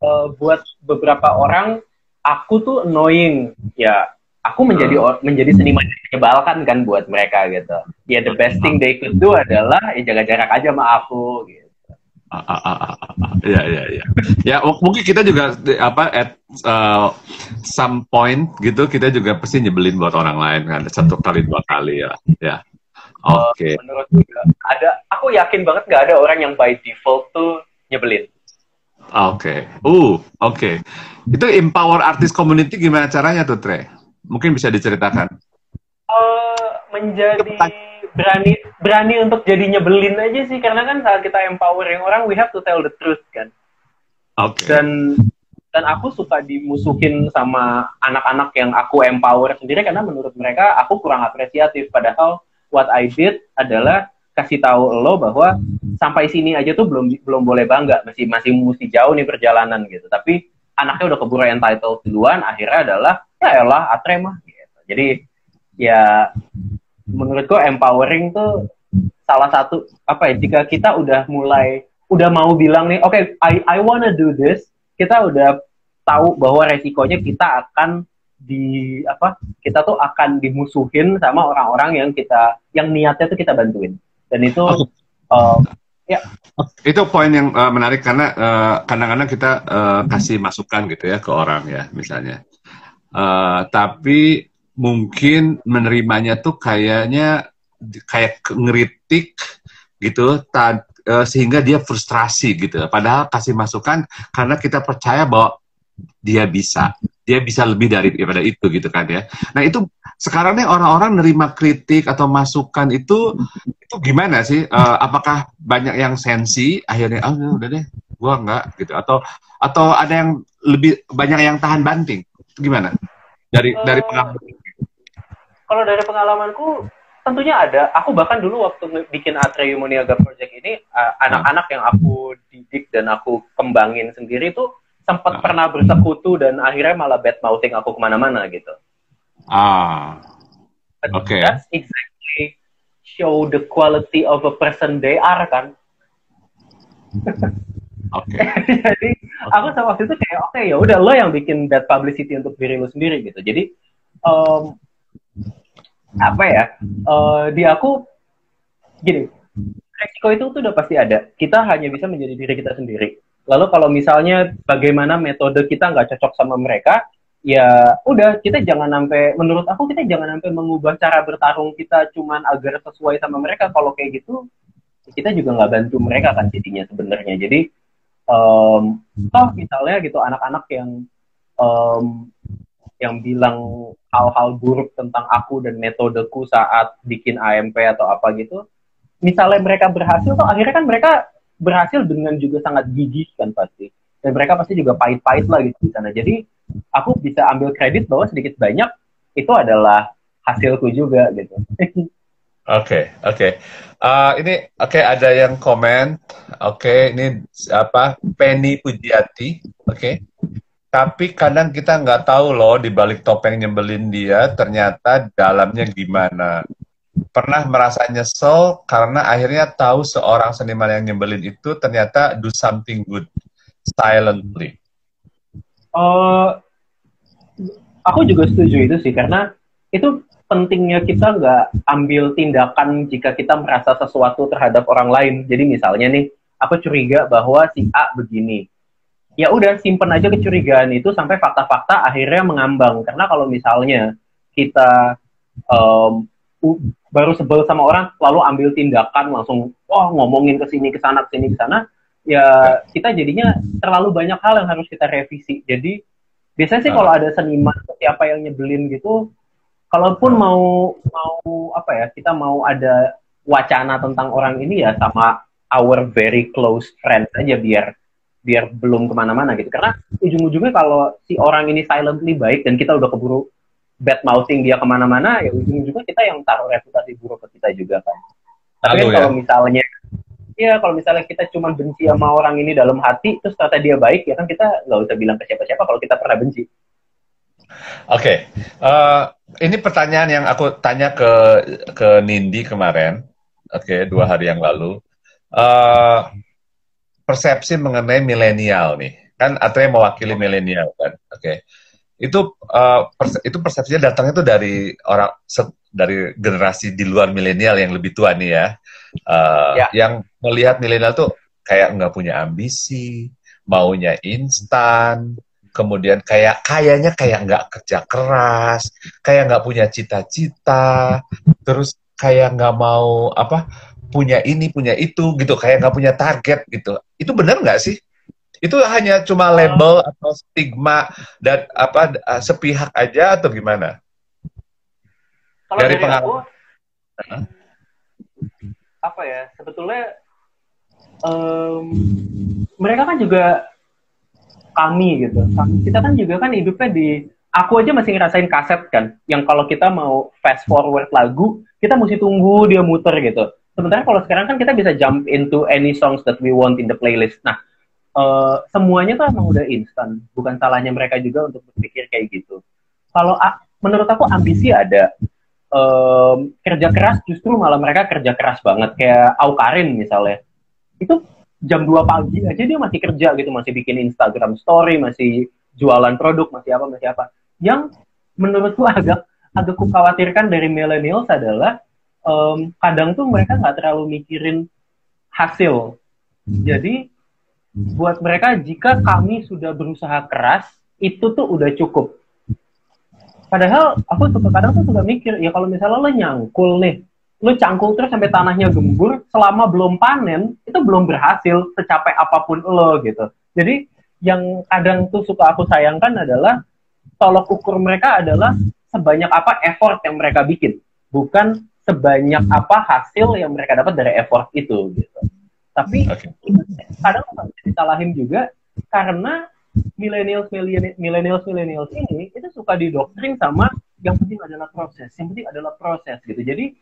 uh, buat beberapa orang aku tuh annoying, ya aku menjadi uh. menjadi seniman yang menyebalkan kan buat mereka gitu. Ya the best thing they could do adalah ya jaga jarak aja sama aku gitu. Ya, ya, ya. Ya, mungkin kita juga apa at uh, some point gitu kita juga pasti nyebelin buat orang lain kan satu kali dua kali ya. Ya. Oke. Okay. Uh, menurut juga ada. Aku yakin banget nggak ada orang yang by default tuh nyebelin. Oke. Okay. Uh, oke. Okay. Itu empower artist community gimana caranya tuh, Tre? Mungkin bisa diceritakan. Uh, menjadi berani berani untuk jadi nyebelin aja sih karena kan saat kita empowering orang we have to tell the truth kan. Oke. Okay. Dan dan aku suka dimusuhin sama anak-anak yang aku empower sendiri karena menurut mereka aku kurang apresiatif padahal what I did adalah kasih tahu lo bahwa sampai sini aja tuh belum belum boleh bangga masih masih mesti jauh nih perjalanan gitu tapi anaknya udah keburu entitled duluan akhirnya adalah ya elah atre mah gitu. Jadi ya menurutku empowering tuh salah satu apa ya jika kita udah mulai udah mau bilang nih oke okay, I I wanna do this kita udah tahu bahwa resikonya kita akan di apa kita tuh akan dimusuhin sama orang-orang yang kita yang niatnya tuh kita bantuin. Dan itu uh, ya. Itu poin yang uh, menarik karena kadang-kadang uh, kita uh, kasih masukan gitu ya ke orang ya misalnya. Uh, tapi mungkin menerimanya tuh kayaknya kayak ngeritik gitu ta, uh, sehingga dia frustrasi gitu. Padahal kasih masukan karena kita percaya bahwa dia bisa, dia bisa lebih dari daripada itu gitu kan ya. Nah itu sekarang nih orang-orang nerima kritik atau masukan itu itu gimana sih? Uh, apakah banyak yang sensi akhirnya ah oh, udah deh, gua enggak gitu atau atau ada yang lebih banyak yang tahan banting? gimana dari uh, dari pengalaman? Kalau dari pengalamanku tentunya ada. Aku bahkan dulu waktu bikin Atreyu Moniaga Project ini anak-anak uh, yang aku didik dan aku kembangin sendiri tuh sempat uh. pernah bersekutu dan akhirnya malah bad mouthing aku ke mana-mana gitu. Ah, oke. Okay. That's exactly show the quality of a person they are kan. Oke. Okay. Jadi aku sama waktu itu kayak oke okay, ya udah lo yang bikin that publicity untuk diri lo sendiri gitu. Jadi um, apa ya? Uh, di aku gini, resiko itu tuh udah pasti ada. Kita hanya bisa menjadi diri kita sendiri. Lalu kalau misalnya bagaimana metode kita nggak cocok sama mereka, ya udah kita jangan sampai menurut aku kita jangan sampai mengubah cara bertarung kita cuman agar sesuai sama mereka. Kalau kayak gitu kita juga nggak bantu mereka kan jadinya sebenarnya. Jadi um, toh misalnya gitu anak-anak yang um, yang bilang hal-hal buruk tentang aku dan metodeku saat bikin AMP atau apa gitu, misalnya mereka berhasil, toh akhirnya kan mereka berhasil dengan juga sangat gigih kan pasti. Dan mereka pasti juga pahit-pahit lah gitu di sana. Jadi aku bisa ambil kredit bahwa sedikit banyak itu adalah hasilku juga gitu. Oke, okay, oke. Okay. Uh, ini oke okay, ada yang komen. Oke, okay, ini apa? Penny Pujiati. Oke. Okay. Tapi kadang kita nggak tahu loh di balik topeng nyebelin dia ternyata dalamnya gimana pernah merasa nyesel karena akhirnya tahu seorang seniman yang nyebelin itu ternyata do something good silently. Uh, aku juga setuju itu sih karena itu pentingnya kita nggak ambil tindakan jika kita merasa sesuatu terhadap orang lain. Jadi misalnya nih, aku curiga bahwa si A begini. Ya udah simpen aja kecurigaan itu sampai fakta-fakta akhirnya mengambang. Karena kalau misalnya kita um, baru sebel sama orang lalu ambil tindakan langsung oh ngomongin ke sini ke sana ke sini ke sana ya kita jadinya terlalu banyak hal yang harus kita revisi. Jadi biasanya sih kalau ada seniman siapa yang nyebelin gitu kalaupun mau mau apa ya kita mau ada wacana tentang orang ini ya sama our very close friends aja biar biar belum ke mana-mana gitu karena ujung-ujungnya kalau si orang ini silently baik dan kita udah keburu bad mouthing dia ke mana-mana ya ujung juga kita yang taruh reputasi buruk ke kita juga kan tapi kan kalau ya? misalnya ya kalau misalnya kita cuma benci sama orang ini dalam hati terus ternyata dia baik ya kan kita nggak usah bilang ke siapa-siapa kalau kita pernah benci oke okay. uh, eh, ini pertanyaan yang aku tanya ke ke Nindi kemarin oke okay, dua hari yang lalu uh, persepsi mengenai milenial nih. Kan Atre mewakili milenial kan? Oke. Okay itu uh, perse itu persepsinya datangnya itu dari orang dari generasi di luar milenial yang lebih tua nih ya, uh, ya. yang melihat milenial tuh kayak nggak punya ambisi, maunya instan, kemudian kayak kayaknya kayak nggak kerja keras, kayak nggak punya cita-cita, terus kayak nggak mau apa punya ini punya itu gitu, kayak nggak punya target gitu. Itu benar nggak sih? Itu hanya cuma label atau stigma dan apa uh, sepihak aja atau gimana? Kalau dari, dari pengalaman apa ya sebetulnya um, mereka kan juga kami gitu kita kan juga kan hidupnya di aku aja masih ngerasain kaset kan yang kalau kita mau fast forward lagu kita mesti tunggu dia muter gitu sementara kalau sekarang kan kita bisa jump into any songs that we want in the playlist nah uh, semuanya tuh emang udah instan. Bukan salahnya mereka juga untuk berpikir kayak gitu. Kalau menurut aku ambisi ada. Um, kerja keras justru malah mereka kerja keras banget kayak Aukarin misalnya. Itu jam 2 pagi aja dia masih kerja gitu, masih bikin Instagram story, masih jualan produk, masih apa, masih apa. Yang menurutku agak agak kukhawatirkan dari millennials adalah um, kadang tuh mereka nggak terlalu mikirin hasil. Jadi buat mereka jika kami sudah berusaha keras itu tuh udah cukup. Padahal aku suka kadang tuh suka mikir ya kalau misalnya lo nyangkul nih lo cangkul terus sampai tanahnya gembur selama belum panen itu belum berhasil secapai apa pun lo gitu. Jadi yang kadang tuh suka aku sayangkan adalah tolok ukur mereka adalah sebanyak apa effort yang mereka bikin. Bukan sebanyak apa hasil yang mereka dapat dari effort itu gitu tapi okay. kadang disalahin juga karena millennials millennials millennials ini itu suka didoktrin sama yang penting adalah proses, yang penting adalah proses gitu. Jadi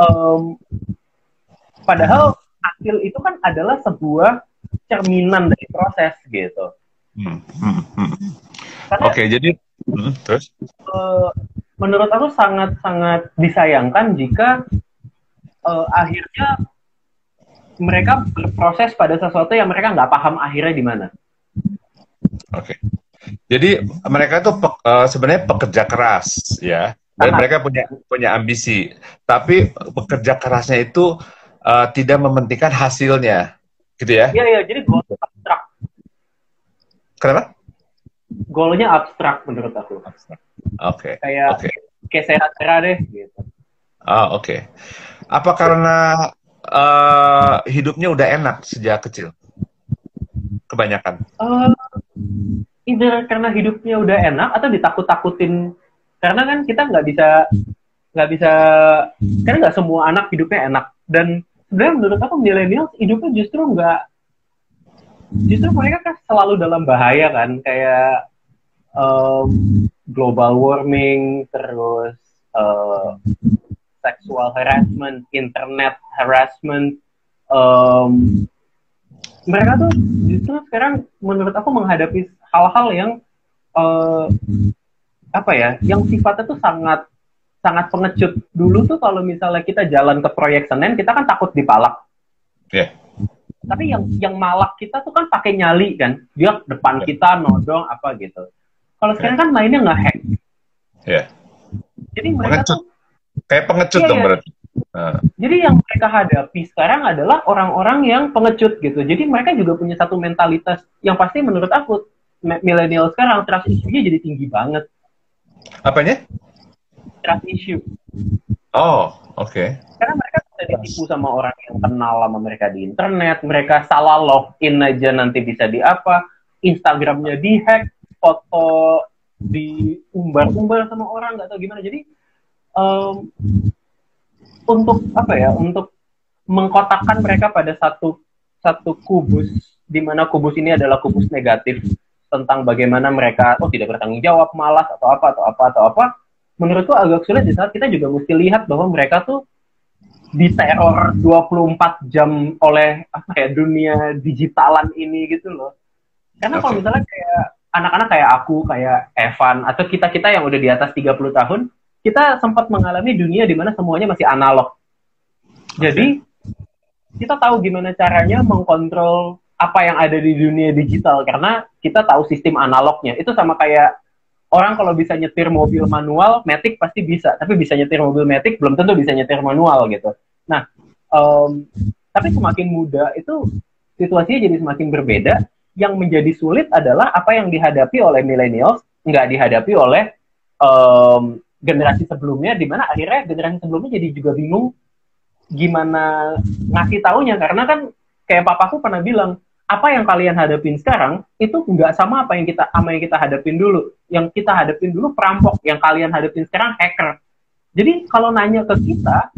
um, padahal hasil itu kan adalah sebuah cerminan dari proses gitu. Hmm, hmm, hmm. Oke, okay, jadi hmm, terus? Uh, menurut aku sangat sangat disayangkan jika uh, akhirnya mereka berproses pada sesuatu yang mereka nggak paham akhirnya di mana. Oke. Okay. Jadi mereka tuh pe uh, sebenarnya pekerja keras ya, dan Aha. mereka punya punya ambisi. Tapi pekerja kerasnya itu uh, tidak mementingkan hasilnya, gitu ya? Iya iya. Jadi gue abstrak. Kenapa? Goalnya abstrak menurut aku. Oke. Kayak Oke. kayak sehat deh gitu. Ah, oke. Apa karena eh, hidupnya udah enak sejak kecil? Kebanyakan. Eh, either karena hidupnya udah enak atau ditakut-takutin karena kan kita nggak bisa nggak bisa karena nggak semua anak hidupnya enak dan sebenarnya menurut aku milenial hidupnya justru nggak justru mereka kan selalu dalam bahaya kan kayak em, global warming terus eh, sexual harassment internet harassment em, mereka tuh justru sekarang menurut aku menghadapi hal-hal yang eh, apa ya yang sifatnya tuh sangat sangat pengecut dulu tuh kalau misalnya kita jalan ke proyek Senen kita kan takut dipalak Iya. tapi yang yang malak kita tuh kan pakai nyali kan dia depan Iya. kita nodong apa gitu kalau sekarang kan mainnya nggak hack Iya. jadi mereka Pengecut. tuh Kayak pengecut Iya, dong iya. berarti. Ah, jadi yang mereka hadapi sekarang adalah orang-orang yang pengecut gitu jadi mereka juga punya satu mentalitas yang pasti menurut aku milenial sekarang trust issue-nya jadi tinggi banget apanya? trust issue Oh, oke. karena mereka bisa ditipu sama orang yang kenal sama mereka di internet mereka salah login aja nanti bisa di apa Instagramnya dihack foto diumbar-umbar sama orang nggak tahu gimana jadi em, untuk apa ya untuk mengkotakkan mereka pada satu satu kubus di mana kubus ini adalah kubus negatif tentang bagaimana mereka oh tidak bertanggung jawab malas atau apa atau apa atau apa menurutku agak sulit di saat kita juga mesti lihat bahwa mereka tuh diteror 24 jam oleh apa ya dunia digitalan ini gitu loh. Karena kalau misalnya kayak anak-anak kayak aku, kayak Evan atau kita-kita yang udah di atas 30 tahun, kita sempat mengalami dunia di mana semuanya masih analog. Jadi kita tahu gimana caranya mengkontrol apa yang ada di dunia digital karena kita tahu sistem analognya. Itu sama kayak orang kalau bisa nyetir mobil manual, Matic pasti bisa. Tapi bisa nyetir mobil Matic belum tentu bisa nyetir manual gitu. Nah, em, tapi semakin muda itu situasinya jadi semakin berbeda. Yang menjadi sulit adalah apa yang dihadapi oleh millennials nggak dihadapi oleh em, generasi sebelumnya, di mana akhirnya generasi sebelumnya jadi juga bingung gimana ngasih taunya karena kan kayak papaku pernah bilang apa yang kalian hadapin sekarang itu nggak sama apa yang kita sama yang kita hadapin dulu. Yang kita hadapin dulu perampok, yang kalian hadapin sekarang hacker. Jadi kalau nanya ke kita,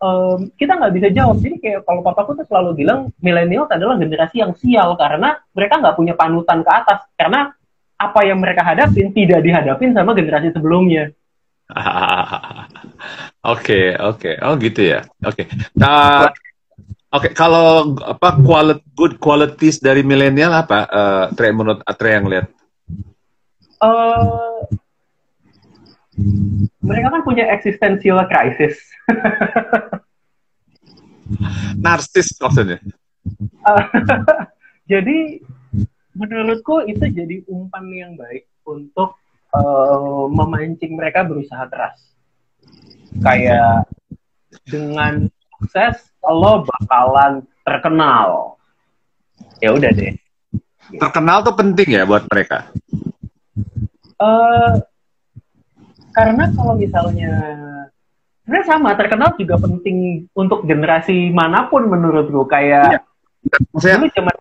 em, kita nggak bisa jawab. Jadi kayak kalau papaku tuh selalu bilang milenial adalah generasi yang sial karena mereka nggak punya panutan ke atas. Karena apa yang mereka hadapin tidak dihadapin sama generasi sebelumnya. Oke, oke. Oh gitu ya. Oke. Nah, oke. Kalau apa quality good qualities dari milenial apa? Eh, Tre menurut Tre yang lihat. eh mereka kan punya existential crisis. Narsis maksudnya. Jadi menurutku itu jadi umpan yang baik untuk eh, memancing mereka berusaha keras. Kayak dengan sukses lo bakalan terkenal. Ya udah deh. Terkenal tuh penting ya buat mereka. eh karena kalau misalnya sebenarnya sama terkenal juga penting untuk generasi mana pun menurutku kayak Maksudnya dulu cuma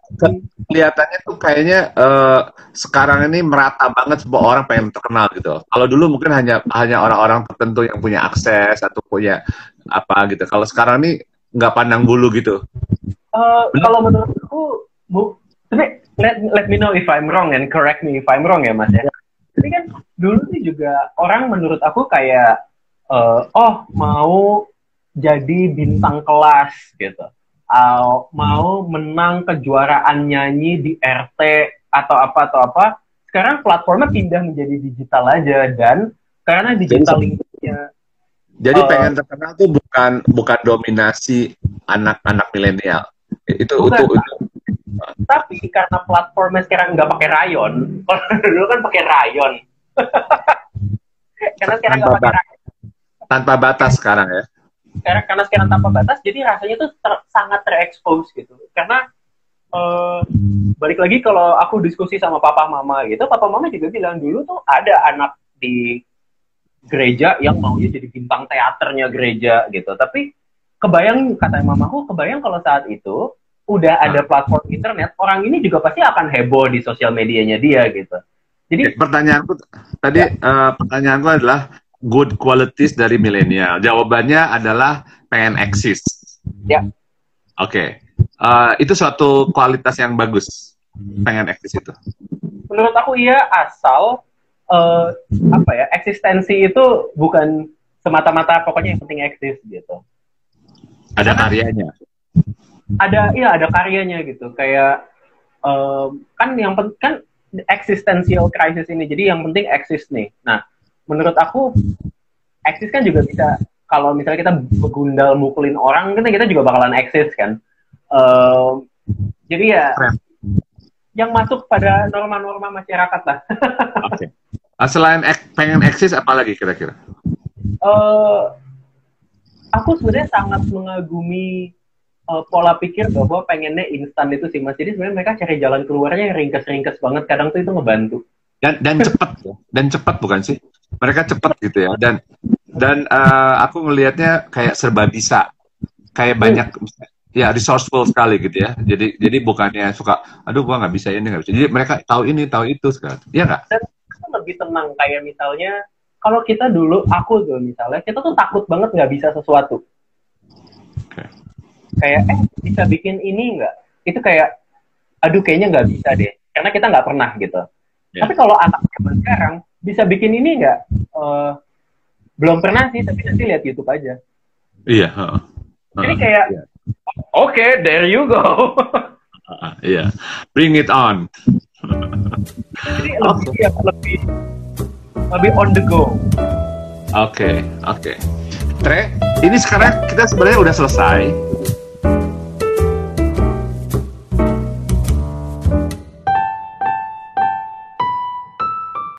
kelihatannya tuh kayaknya eh, sekarang ini merata banget semua orang pengen terkenal gitu. Kalau dulu mungkin hanya hanya orang-orang tertentu yang punya akses atau punya apa gitu. Kalau sekarang ini nggak pandang bulu gitu. Eh, kalau menurutku, bu, tapi let, let me know if I'm wrong and correct me if I'm wrong ya mas ya. Jadi kan dulu sih juga orang menurut aku kayak, eh, oh mau jadi bintang kelas gitu, Au- mau menang kejuaraan nyanyi di RT atau apa atau apa. Sekarang platformnya pindah menjadi digital aja dan karena digital linknya Jadi Eh. pengen terkenal tuh bukan bukan dominasi anak-anak milenial. Itu Bukan, itu, itu tapi karena platformnya sekarang nggak pakai rayon, kalau dulu kan pakai rayon. karena sekarang nggak pakai rayon, tanpa batas sekarang ya. karena, karena sekarang tanpa batas, jadi rasanya tuh ter- sangat terekspos gitu. Karena uh, balik lagi kalau aku diskusi sama papa mama gitu, papa mama juga bilang dulu tuh ada anak di gereja yang maunya jadi bintang teaternya gereja gitu. Tapi kebayang kata mamaku, kebayang kalau saat itu udah ada platform internet, orang ini juga pasti akan heboh di sosial medianya dia gitu. Jadi pertanyaanku tadi ya. uh, pertanyaanku adalah good qualities dari milenial. Jawabannya adalah pengen eksis. Ya. Oke. Okay. Uh, itu suatu kualitas yang bagus. Pengen eksis itu. Menurut aku iya asal uh, apa ya eksistensi itu bukan semata-mata pokoknya yang penting eksis gitu. Ada karyanya. Ada iya ada karyanya gitu kayak um, kan yang kan existential crisis ini. Jadi yang penting eksis nih. Nah, menurut aku eksis kan juga bisa kalau misalnya kita begundal mukulin orang kan kita juga bakalan eksis kan. Uh, jadi ya Keren. yang masuk pada norma-norma masyarakat lah. Okay. Ah, selain ek, pengen eksis apa lagi kira-kira? Uh, aku sebenarnya sangat mengagumi uh, pola pikir bahwa pengennya instan itu sih mas. Jadi sebenarnya mereka cari jalan keluarnya yang ringkes-ringkes banget. Kadang tuh itu ngebantu. Dan dan cepat ya. Dan cepat bukan sih? Mereka cepat gitu ya. Dan dan uh, aku melihatnya kayak serba bisa. Kayak hmm. banyak ya resourceful sekali gitu ya. Jadi jadi bukannya suka aduh gua nggak bisa ini nggak bisa. Jadi mereka tahu ini tahu itu sekarang. Iya nggak? Lebih tenang kayak misalnya kalau kita dulu aku tuh misalnya kita tuh takut banget nggak bisa sesuatu kayak eh bisa bikin ini nggak itu kayak aduh kayaknya nggak bisa deh karena kita nggak pernah gitu yeah. tapi kalau anak zaman sekarang bisa bikin ini nggak uh, belum pernah sih tapi nanti lihat YouTube aja iya yeah, uh, uh, jadi kayak yeah. oke okay, there you go uh, iya yeah. bring it on jadi lebih okay. ya, lebih lebih on the go oke okay, oke okay. Tre, ini sekarang kita sebenarnya udah selesai